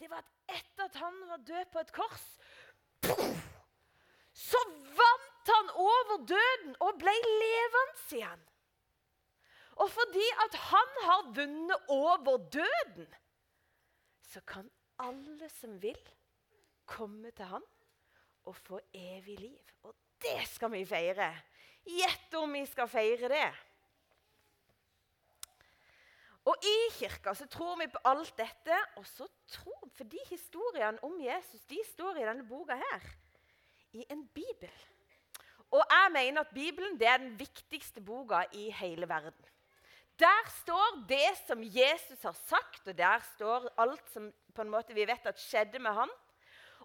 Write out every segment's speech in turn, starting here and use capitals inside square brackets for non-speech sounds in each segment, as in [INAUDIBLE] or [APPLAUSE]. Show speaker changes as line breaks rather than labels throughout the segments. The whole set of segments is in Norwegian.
det var at etter at han var død på et kors, så vant han over døden og ble levende igjen. Og fordi at han har vunnet over døden, så kan alle som vil, komme til han og få evig liv. Og det skal vi feire. Gjett om vi skal feire det. Og I kirka så tror vi på alt dette. Og så tror for de historiene om Jesus de står i denne boka her, i en bibel. Og jeg mener at Bibelen det er den viktigste boka i hele verden. Der står det som Jesus har sagt, og der står alt som på en måte vi vet at skjedde med ham.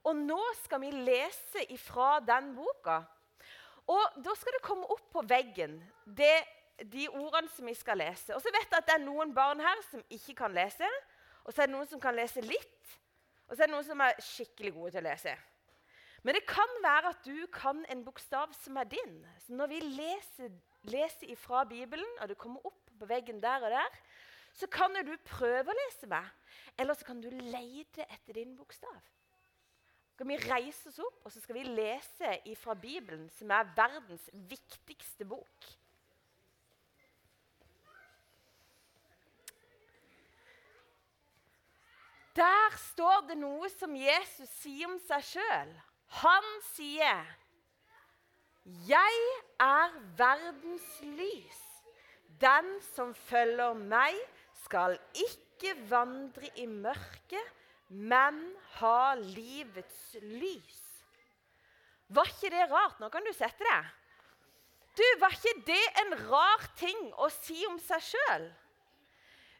Og nå skal vi lese ifra den boka. Og da skal det komme opp på veggen det, de ordene som vi skal lese. Og så vet jeg at det er noen barn her som ikke kan lese. Og så er det noen som kan lese litt. Og så er det noen som er skikkelig gode til å lese. Men det kan være at du kan en bokstav som er din. Så når vi leser, leser ifra Bibelen, og det kommer opp på veggen der og der, så kan du prøve å lese meg. Eller så kan du lete etter din bokstav. Så skal vi reise oss opp og så skal vi lese ifra Bibelen, som er verdens viktigste bok. Der står det noe som Jesus sier om seg sjøl. Han sier, 'Jeg er verdens lys.' 'Den som følger meg, skal ikke vandre i mørket, men ha livets lys.' Var ikke det rart? Nå kan du sette deg. Du, Var ikke det en rar ting å si om seg sjøl?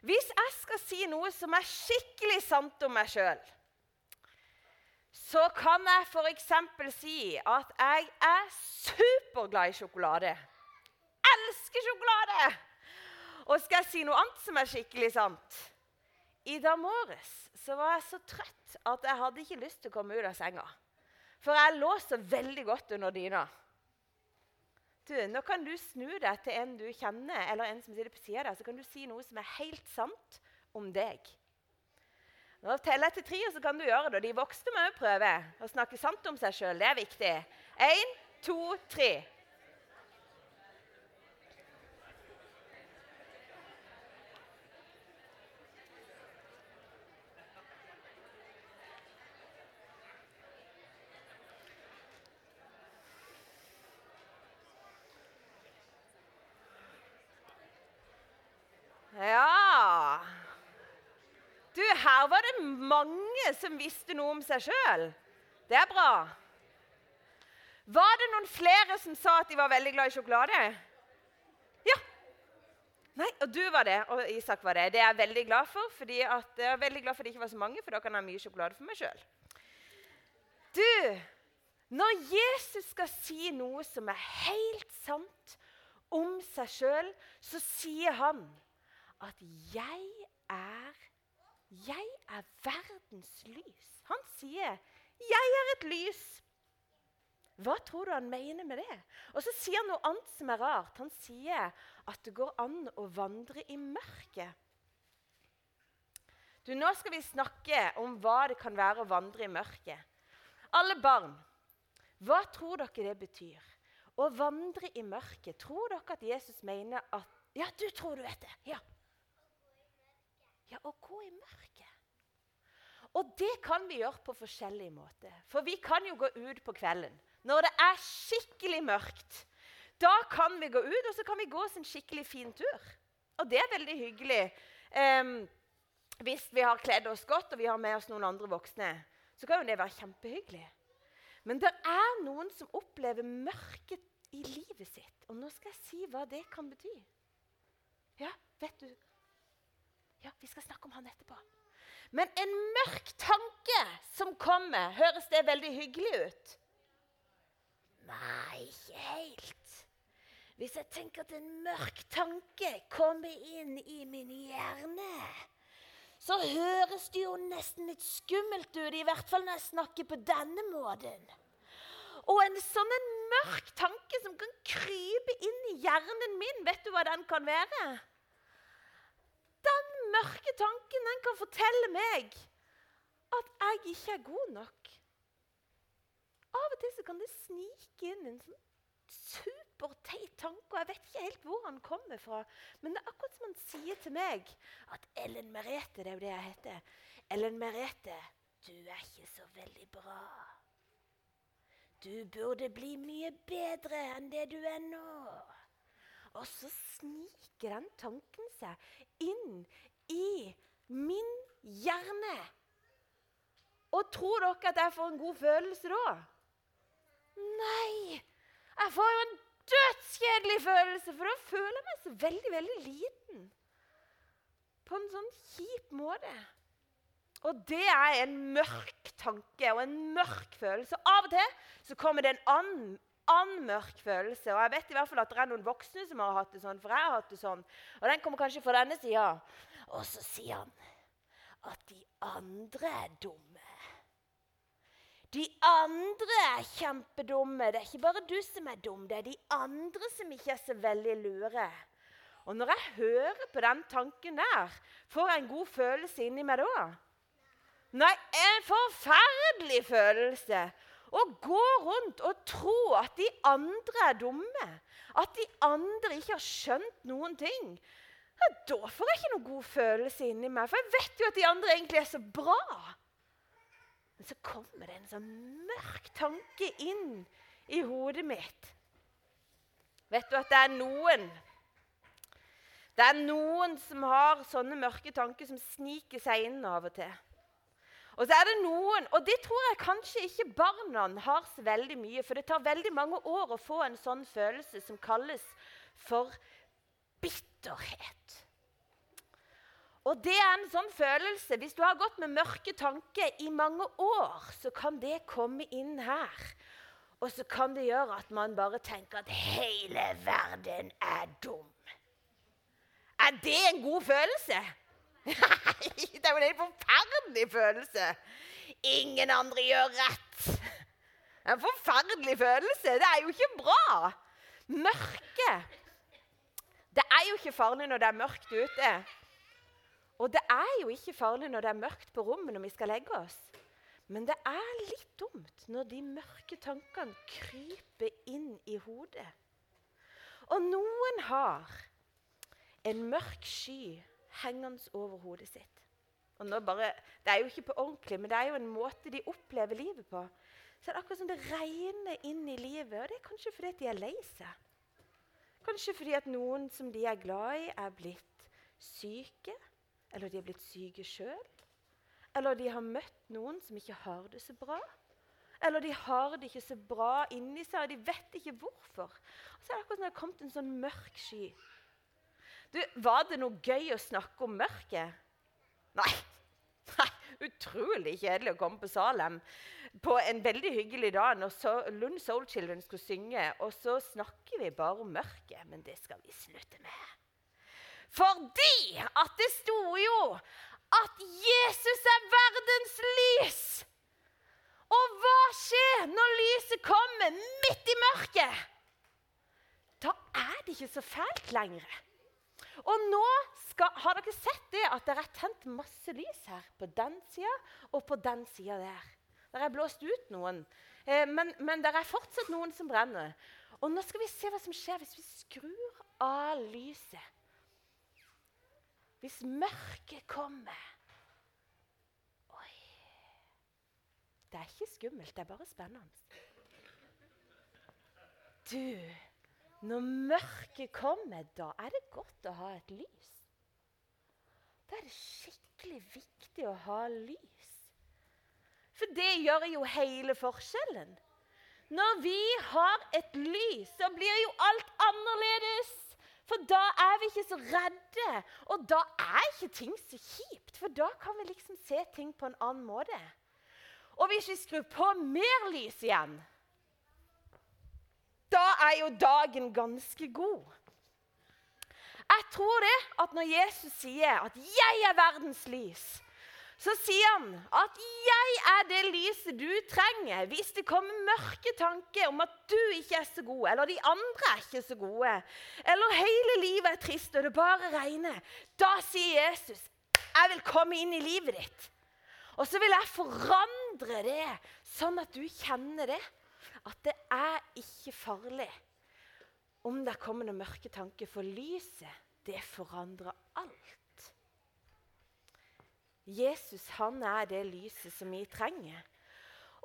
Hvis jeg skal si noe som er skikkelig sant om meg sjøl, så kan jeg f.eks. si at jeg er superglad i sjokolade. Elsker sjokolade! Og skal jeg si noe annet som er skikkelig sant? I dag morges så var jeg så trøtt at jeg hadde ikke lyst til å komme ut av senga. For jeg lå så veldig godt under dyna. Du, Nå kan du snu deg til en du kjenner, eller en som sitter på sida av deg, så kan du si noe som er helt sant om deg. Nå teller jeg til tre, og så kan du gjøre det. De voksne må òg prøve å snakke sant om seg sjøl. Det er viktig. Én, to, tre. Ja Du, her var det mange som visste noe om seg sjøl. Det er bra. Var det noen flere som sa at de var veldig glad i sjokolade? Ja. Nei, og du var det, og Isak var det. Det er jeg veldig glad for. fordi at, jeg er veldig glad for det ikke var så mange, for da kan jeg ha mye sjokolade for meg sjøl. Du, når Jesus skal si noe som er helt sant om seg sjøl, så sier han at 'jeg er jeg er verdens lys'. Han sier 'jeg er et lys'. Hva tror du han mener med det? Og så sier han noe annet som er rart. Han sier at det går an å vandre i mørket. Du, Nå skal vi snakke om hva det kan være å vandre i mørket. Alle barn, hva tror dere det betyr? Å vandre i mørket. Tror dere at Jesus mener at Ja, du tror du vet det. Ja. Ja, å gå i mørket. Og det kan vi gjøre på forskjellige måter. For vi kan jo gå ut på kvelden når det er skikkelig mørkt. Da kan vi gå ut, og så kan vi gå oss en skikkelig fin tur. Og det er veldig hyggelig um, hvis vi har kledd oss godt og vi har med oss noen andre voksne. Så kan jo det være kjempehyggelig. Men det er noen som opplever mørket i livet sitt. Og nå skal jeg si hva det kan bety. Ja, vet du Ja, vi skal snakke om han etterpå. Men en mørk tanke som kommer, høres det veldig hyggelig ut? Nei, ikke helt. Hvis jeg tenker at en mørk tanke kommer inn i min hjerne, så høres det jo nesten litt skummelt ut, i hvert fall når jeg snakker på denne måten. Og en sånn en mørk tanke som kan krype inn i hjernen min, vet du hva den kan være? Mørke tanken den kan fortelle meg at jeg ikke er god nok. Av og til så kan det snike inn en sånn superteit tanke, og jeg vet ikke helt hvor han kommer fra. Men det er akkurat som han sier til meg at Ellen Merete, det er jo det jeg heter Ellen Merete, du er ikke så veldig bra. Du burde bli mye bedre enn det du er nå. Og så sniker den tanken seg inn i min hjerne. Og tror dere at jeg får en god følelse da? Nei! Jeg får jo en dødskjedelig følelse, for da føler jeg meg så veldig, veldig liten. På en sånn kjip måte. Og det er en mørk tanke og en mørk følelse. Av og til så kommer det en annen, annen mørk følelse. Og jeg vet i hvert fall at det er noen voksne som har hatt det sånn, for jeg har hatt det sånn. Og den kommer kanskje fra denne sida. Og så sier han at de andre er dumme. De andre er kjempedumme. Det er ikke bare du som er dum, det er de andre som ikke er så veldig lure. Og når jeg hører på den tanken der, får jeg en god følelse inni meg da? Nei, en forferdelig følelse. Å gå rundt og tro at de andre er dumme, at de andre ikke har skjønt noen ting, ja, da får jeg ikke noen god følelse inni meg. For jeg vet jo at de andre egentlig er så bra. Men så kommer det en sånn mørk tanke inn i hodet mitt. Vet du at det er noen Det er noen som har sånne mørke tanker som sniker seg inn av og til. Og så er det noen, og det tror jeg kanskje ikke barna har så veldig mye, for det tar veldig mange år å få en sånn følelse som kalles for bitterhet. Og det er en sånn følelse Hvis du har gått med mørke tanker i mange år, så kan det komme inn her. Og så kan det gjøre at man bare tenker at hele verden er dum. Er det en god følelse? [LAUGHS] Nei, det er jo en forferdelig følelse. Ingen andre gjør rett. En forferdelig følelse. Det er jo ikke bra. Mørke. Det er jo ikke farlig når det er mørkt ute. Og det er jo ikke farlig når det er mørkt på rommet når vi skal legge oss. Men det er litt dumt når de mørke tankene kryper inn i hodet. Og noen har en mørk sky hengende over hodet sitt. Og nå bare, Det er jo ikke på ordentlig, men det er jo en måte de opplever livet på. Så det er akkurat som det regner inn i livet. Og det er kanskje fordi de er lei seg. Kanskje fordi at noen som de er glad i, er blitt syke eller de er blitt syke sjøl. Eller de har møtt noen som ikke har det så bra. Eller de har det ikke så bra inni seg, og de vet ikke hvorfor. Og så er det akkurat som det har kommet en sånn mørk sky. Du, Var det noe gøy å snakke om mørket? Nei. Utrolig kjedelig å komme på Salem på en veldig hyggelig dag når Lund Soul Children skulle synge, og så snakker vi bare om mørket. Men det skal vi slutte med. Fordi at det sto jo at Jesus er verdens lys. Og hva skjer når lyset kommer midt i mørket? Da er det ikke så fælt lenger. Og nå skal, har dere sett det at det er tent masse lys her. På den sida og på den sida der. Der er blåst ut noen. Eh, men, men det er fortsatt noen som brenner. Og nå skal vi se hva som skjer hvis vi skrur av lyset. Hvis mørket kommer Oi Det er ikke skummelt, det er bare spennende. Du, når mørket kommer, da er det godt å ha et lys. Da er det skikkelig viktig å ha lys. For det gjør jo hele forskjellen. Når vi har et lys, så blir jo alt annerledes. For da er vi ikke så redde. Og da er ikke ting så kjipt, for da kan vi liksom se ting på en annen måte. Og hvis vi skrur på mer lys igjen, da er jo dagen ganske god. Jeg tror det at når Jesus sier at 'jeg er verdens lys', så sier han at 'jeg er det lyset du trenger' hvis det kommer mørke tanker om at du ikke er så god, eller de andre er ikke så gode, eller hele livet er trist og det bare regner. Da sier Jesus 'jeg vil komme inn i livet ditt'. Og så vil jeg forandre det, sånn at du kjenner det. At det er ikke farlig om det kommer noen mørke tanker, for lyset, det forandrer alt. Jesus han er det lyset som vi trenger.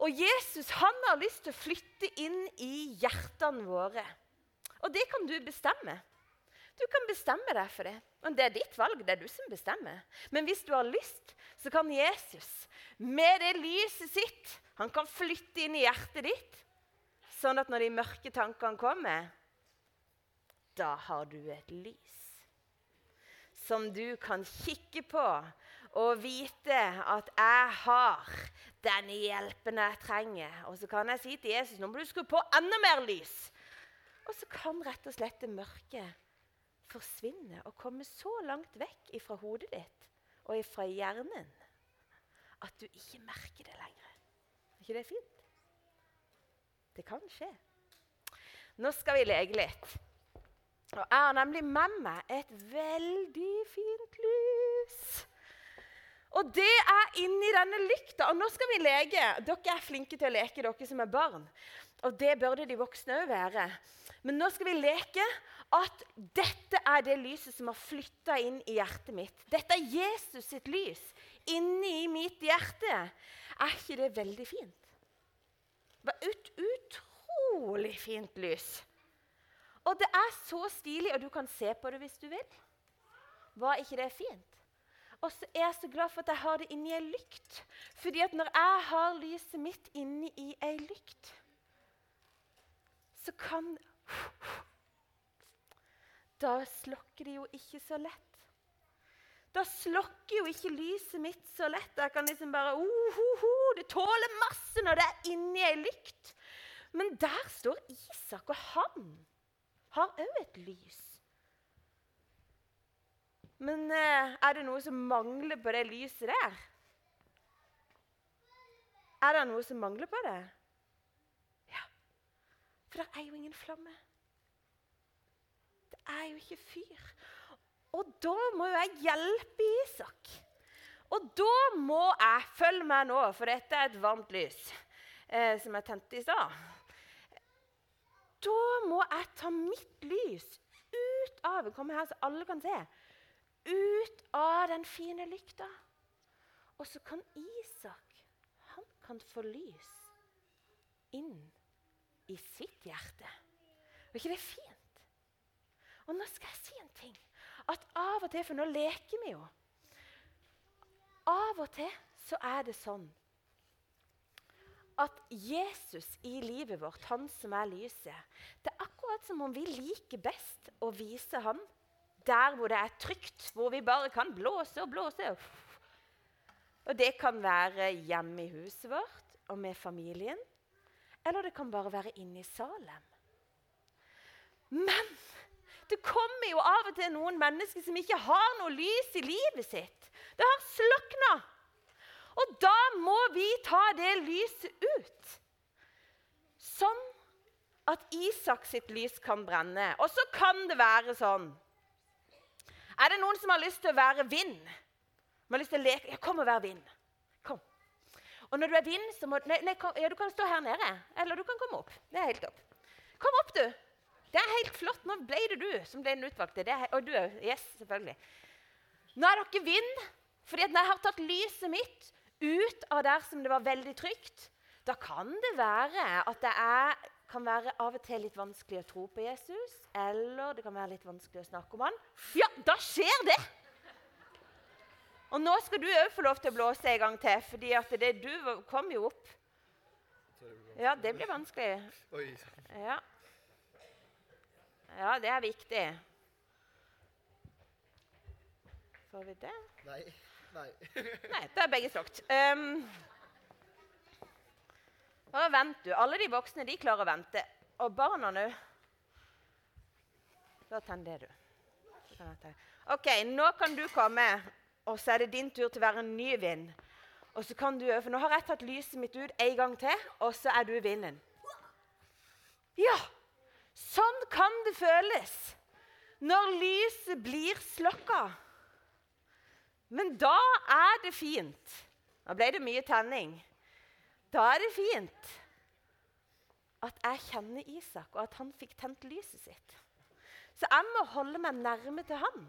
Og Jesus han har lyst til å flytte inn i hjertene våre. Og det kan du bestemme. Du kan bestemme deg for det. Og Det er ditt valg. Det er du som bestemmer. Men hvis du har lyst, så kan Jesus med det lyset sitt han kan flytte inn i hjertet ditt. Sånn at når de mørke tankene kommer, da har du et lys som du kan kikke på og vite at 'jeg har den hjelpen jeg trenger'. Og så kan jeg si til Jesus 'nå må du skru på enda mer lys'. Og så kan rett og slett det mørke forsvinne og komme så langt vekk ifra hodet ditt og ifra hjernen at du ikke merker det lenger. Er ikke det fint? Det kan skje. Nå skal vi leke litt. Og jeg har nemlig med meg et veldig fint lys. Og det er inni denne lykta. Og nå skal vi leke. Dere er flinke til å leke, dere som er barn. Og det burde de voksne òg være. Men nå skal vi leke at dette er det lyset som har flytta inn i hjertet mitt. Dette er Jesus sitt lys inni mitt hjerte. Er ikke det veldig fint? Var et utrolig fint lys. Og det er så stilig, og du kan se på det hvis du vil. Var ikke det fint? Og så er jeg så glad for at jeg har det inni ei lykt. Fordi at når jeg har lyset mitt inni i ei lykt, så kan Da slokker det jo ikke så lett. Da slokker jo ikke lyset mitt så lett. Jeg kan liksom bare uh, uh, uh, Det tåler masse når det er inni ei lykt. Men der står Isak, og han har òg et lys. Men eh, er det noe som mangler på det lyset der? Er det noe som mangler på det? Ja. For det er jo ingen flamme. Det er jo ikke fyr. Og da må jo jeg hjelpe Isak. Og da må jeg Følg meg nå, for dette er et varmt lys eh, som jeg tente i stad. Da må jeg ta mitt lys ut av Kom her, så alle kan se. Ut av den fine lykta. Og så kan Isak han kan få lys inn i sitt hjerte. Og ikke det er fint? Og nå skal jeg si en ting. At av og til, for nå leker vi jo Av og til så er det sånn at Jesus i livet vårt, han som er lyset Det er akkurat som om vi liker best å vise ham der hvor det er trygt, hvor vi bare kan blåse og blåse. Og Det kan være hjemme i huset vårt og med familien. Eller det kan bare være inne i Salem. Men det kommer jo av og til noen mennesker som ikke har noe lys i livet sitt. Det har slukna. Og da må vi ta det lyset ut. Sånn at Isak sitt lys kan brenne. Og så kan det være sånn Er det noen som har lyst til å være vind? Som har lyst til å leke? Ja, kom og vær vind. Kom. Og når du er vind, så må nei, nei, kom, ja, Du kan stå her nede, eller du kan komme opp. Det er helt opp. Kom opp, du. Det flott. Nå ble det du som ble den utvalgte. og du òg. Yes, selvfølgelig. Nå er dere vind, fordi når jeg har tatt lyset mitt ut av der som det var veldig trygt, da kan det være at det er, kan være av og til litt vanskelig å tro på Jesus. Eller det kan være litt vanskelig å snakke om han. Ja, da skjer det! Og nå skal du òg få lov til å blåse en gang til, fordi at det du kom jo opp. Ja, det blir vanskelig. Ja. Ja, det er viktig. Får vi det?
Nei. Nei. [LAUGHS]
Nei, det er begge slått. Um, bare vent, du. Alle de voksne de klarer å vente. Og barna nå Da tenn det, du. OK, nå kan du komme, og så er det din tur til å være en ny vind. Og så kan du, for Nå har jeg tatt lyset mitt ut en gang til, og så er du vinden. Ja, sånn kan det føles når lyset blir slokka. Men da er det fint Da ble det mye tenning. Da er det fint at jeg kjenner Isak, og at han fikk tent lyset sitt. Så jeg må holde meg nærme til han,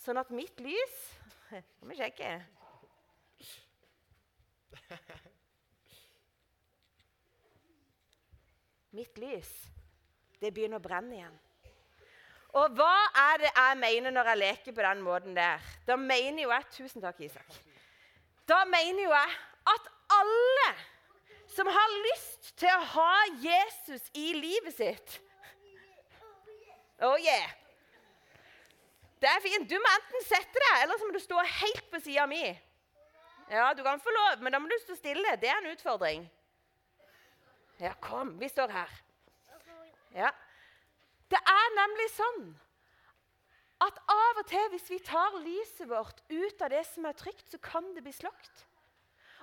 sånn at mitt lys [LAUGHS] Skal vi sjekke. Mitt lys, det begynner å brenne igjen. Og hva er det jeg mener når jeg leker på den måten der? Da mener jo jeg Tusen takk, Isak. Da mener jo jeg at alle som har lyst til å ha Jesus i livet sitt Oh yeah! Det er fint. Du må enten sette deg, eller så må du stå helt på sida mi. Ja, du kan få lov, men da må du stå stille. Det er en utfordring. Ja, kom. Vi står her. Ja. Det er nemlig sånn at av og til hvis vi tar lyset vårt ut av det som er trygt, så kan det bli slått.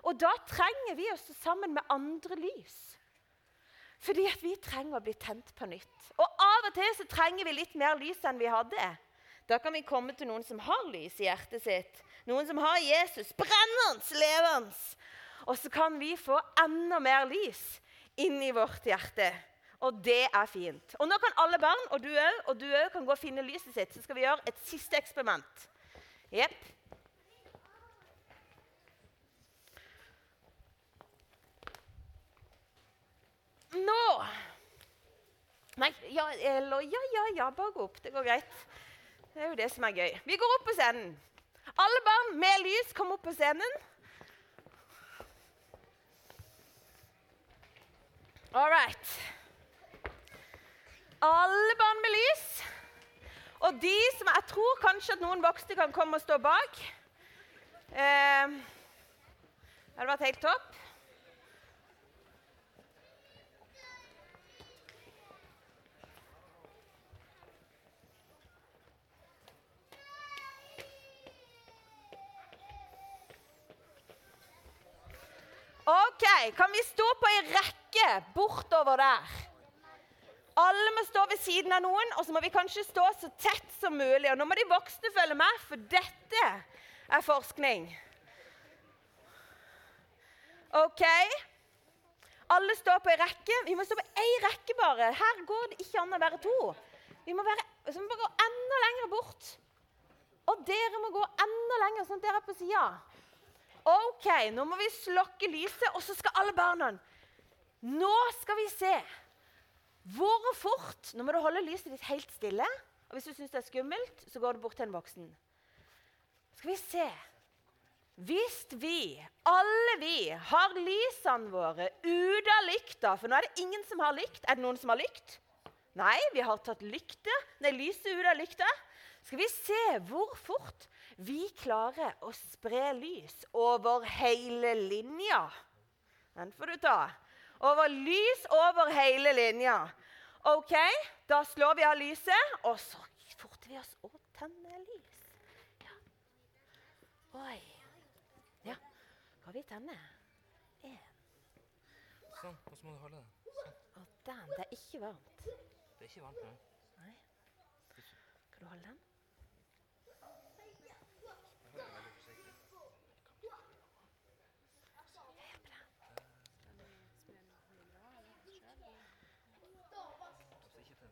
Og da trenger vi å stå sammen med andre lys. Fordi at vi trenger å bli tent på nytt. Og av og til så trenger vi litt mer lys enn vi hadde. Da kan vi komme til noen som har lys i hjertet sitt. Noen som har Jesus brennende, levende. Og så kan vi få enda mer lys inn i vårt hjerte. Og det er fint. Og nå kan alle barn, og du òg, og du òg kan gå og finne lyset sitt. Så skal vi gjøre et siste eksperiment. Jepp. Nå Nei, ja, eller Ja, ja, ja, bare gå opp. Det går greit. Det er jo det som er gøy. Vi går opp på scenen. Alle barn med lys, kom opp på scenen. All right. Alle barn med lys. Og de som jeg tror kanskje at noen voksne kan komme og stå bak. Eh, det hadde vært helt topp. OK, kan vi stå på ei rekke bortover der? Alle må stå ved siden av noen, og så må vi kanskje stå så tett som mulig. Og nå må de voksne følge med, for dette er forskning. OK? Alle står på ei rekke. Vi må stå på ei rekke bare. Her går det ikke an å være to. Vi må, være, vi må gå enda lenger bort. Og dere må gå enda lenger, sånn at dere er på sida. OK, nå må vi slokke lyset, og så skal alle barna Nå skal vi se hvor fort Nå må du holde lyset ditt helt stille. Og hvis du syns det er skummelt, så går du bort til en voksen. Skal vi se Hvis vi, alle vi, har lysene våre ute av lykta For nå er det ingen som har lykt. Er det noen som har lykt? Nei, vi har tatt lykte, nei, lyset ut av lykta. Skal vi se hvor fort vi klarer å spre lys over hele linja. Den får du ta. Over lys over hele linja. OK, da slår vi av lyset, og så forter vi oss å tenne lys. Ja. Oi. Ja, skal vi tenne? Én.
Sånn. Og så må du holde det. Sånn.
Og den. Det er ikke varmt.
Det er ikke varmt nå.
Nei. Kan du holde den? Jeg hjelper deg.
Altså, ikke til.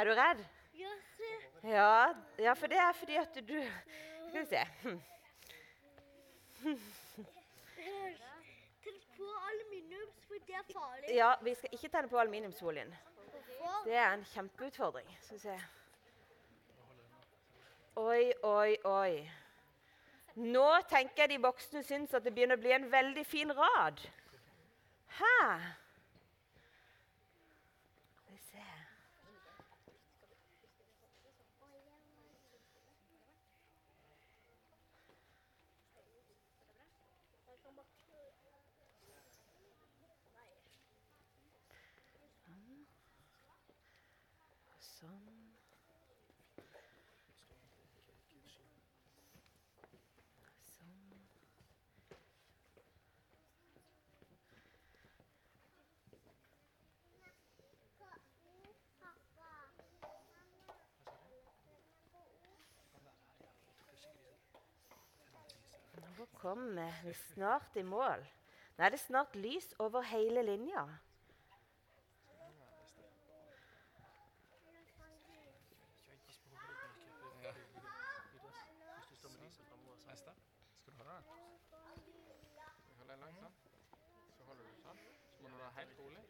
Er du redd? Ja, ja, for det er fordi at du Skal vi se.
Tenn på aluminiumsfolien, det er farlig.
Ja, vi skal ikke tenne på aluminiumsfolien. Det er en kjempeutfordring. Skal vi se. Oi, oi, oi. Nå tenker jeg de voksne syns at det begynner å bli en veldig fin rad. Hæ? Skal vi se. Sånn. Sånn. Nå kommer vi snart i mål. Nå er det snart lys over hele linja.
Neste. Skal du holde den? Skal vi holde den langt sånn? Så holder du sånn. Så må du være helt rolig.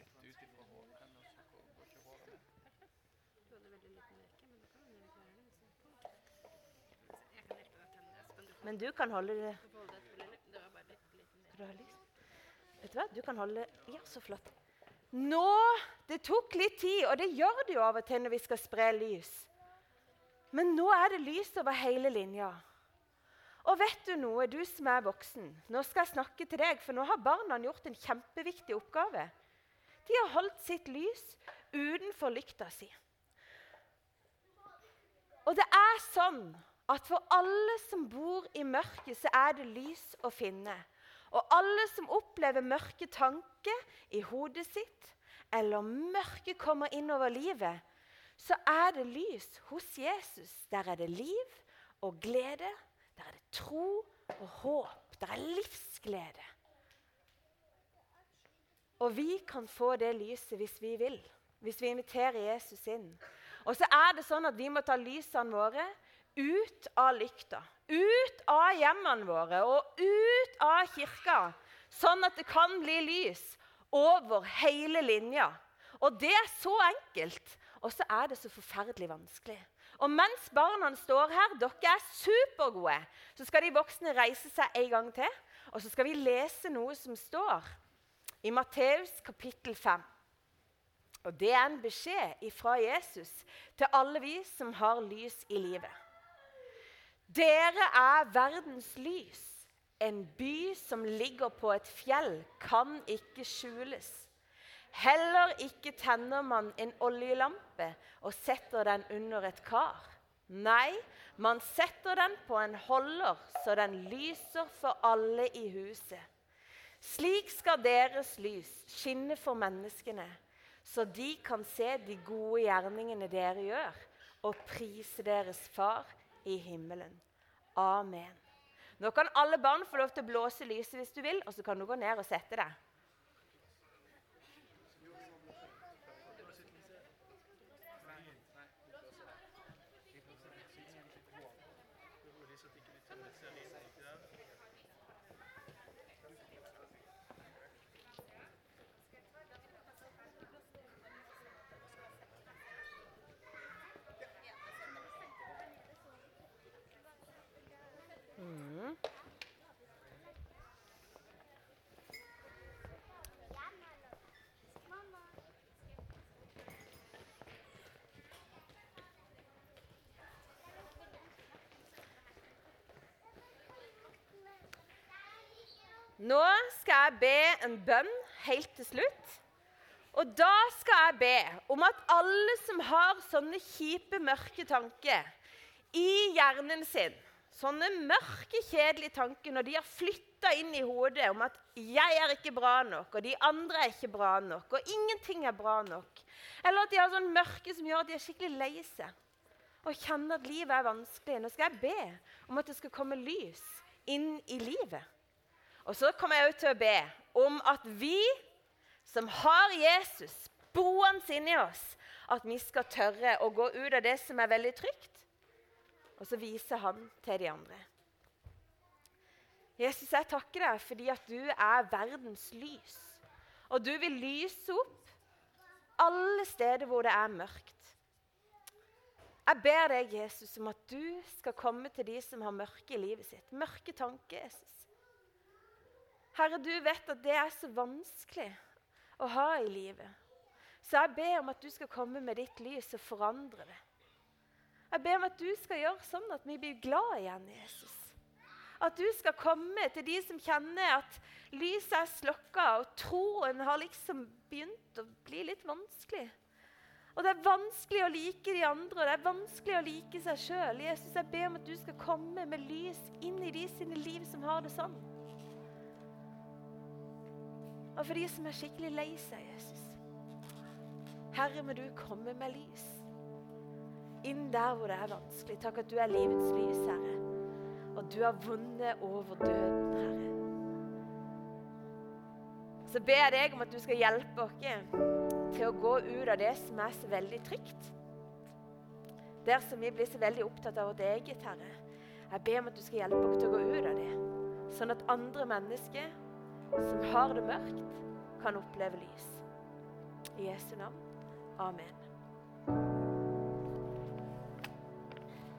Litt ut ifra håret. Så går ikke håret ned.
Men du kan holde det? Vet du hva? Du kan holde Ja, så flott. Nå Det tok litt tid, og det gjør det jo av og til når vi skal spre lys. Men nå er det lys over hele linja. Og vet du noe, du som er voksen? Nå skal jeg snakke til deg, for nå har barna gjort en kjempeviktig oppgave. De har holdt sitt lys utenfor lykta si. Og det er sånn at for alle som bor i mørket, så er det lys å finne. Og alle som opplever mørke tanker i hodet sitt, eller mørket kommer innover livet, så er det lys hos Jesus. Der er det liv og glede. Der er det tro og håp. Der er livsglede. Og vi kan få det lyset hvis vi vil. Hvis vi inviterer Jesus inn. Og så er det sånn at vi må ta lysene våre ut av lykta. Ut av hjemmene våre og ut av kirka. Sånn at det kan bli lys over hele linja. Og det er så enkelt. Og så er det så forferdelig vanskelig. Og mens barna står her, dere er supergode, så skal de voksne reise seg en gang til. Og så skal vi lese noe som står i Matteus kapittel 5. Og det er en beskjed fra Jesus til alle vi som har lys i livet. Dere er verdens lys. En by som ligger på et fjell, kan ikke skjules. Heller ikke tenner man en oljelampe og setter den under et kar. Nei, man setter den på en holder, så den lyser for alle i huset. Slik skal deres lys skinne for menneskene, så de kan se de gode gjerningene dere gjør, og prise deres Far i himmelen. Amen. Nå kan alle barn få lov til å blåse lyset hvis du vil, og så kan du gå ned og sette deg. Nå skal jeg be en bønn helt til slutt. Og da skal jeg be om at alle som har sånne kjipe, mørke tanker i hjernen sin Sånne mørke, kjedelige tanker når de har flytta inn i hodet om at 'jeg er ikke bra nok', og 'de andre er ikke bra nok', og 'ingenting er bra nok'. Eller at de har sånn mørke som gjør at de er skikkelig lei seg og kjenner at livet er vanskelig. Nå skal jeg be om at det skal komme lys inn i livet. Og så kommer jeg også til å be om at vi som har Jesus boende inni oss, at vi skal tørre å gå ut av det som er veldig trygt, og så vise han til de andre. Jesus, jeg takker deg fordi at du er verdens lys. Og du vil lyse opp alle steder hvor det er mørkt. Jeg ber deg, Jesus, om at du skal komme til de som har mørke i livet sitt. Mørke tanker, Jesus. Herre, du vet at det er så vanskelig å ha i livet. Så jeg ber om at du skal komme med ditt lys og forandre det. Jeg ber om at du skal gjøre sånn at vi blir glad igjen, Jesus. At du skal komme til de som kjenner at lyset er slokka, og troen har liksom begynt å bli litt vanskelig. Og det er vanskelig å like de andre, og det er vanskelig å like seg sjøl. Jesus, jeg ber om at du skal komme med lys inn i de sine liv som har det sånn. Og for de som er skikkelig lei seg, Jesus. Herre, må du komme med lys. Inn der hvor det er vanskelig. Takk at du er livets lys, Herre. Og du har vunnet over døden, Herre. Så ber jeg deg om at du skal hjelpe oss til å gå ut av det som er så veldig trygt. Der som vi blir så veldig opptatt av vårt eget, Herre. Jeg ber om at du skal hjelpe oss til å gå ut av det. Sånn at andre mennesker som har det mørkt, kan oppleve lys. I Jesu navn. Amen.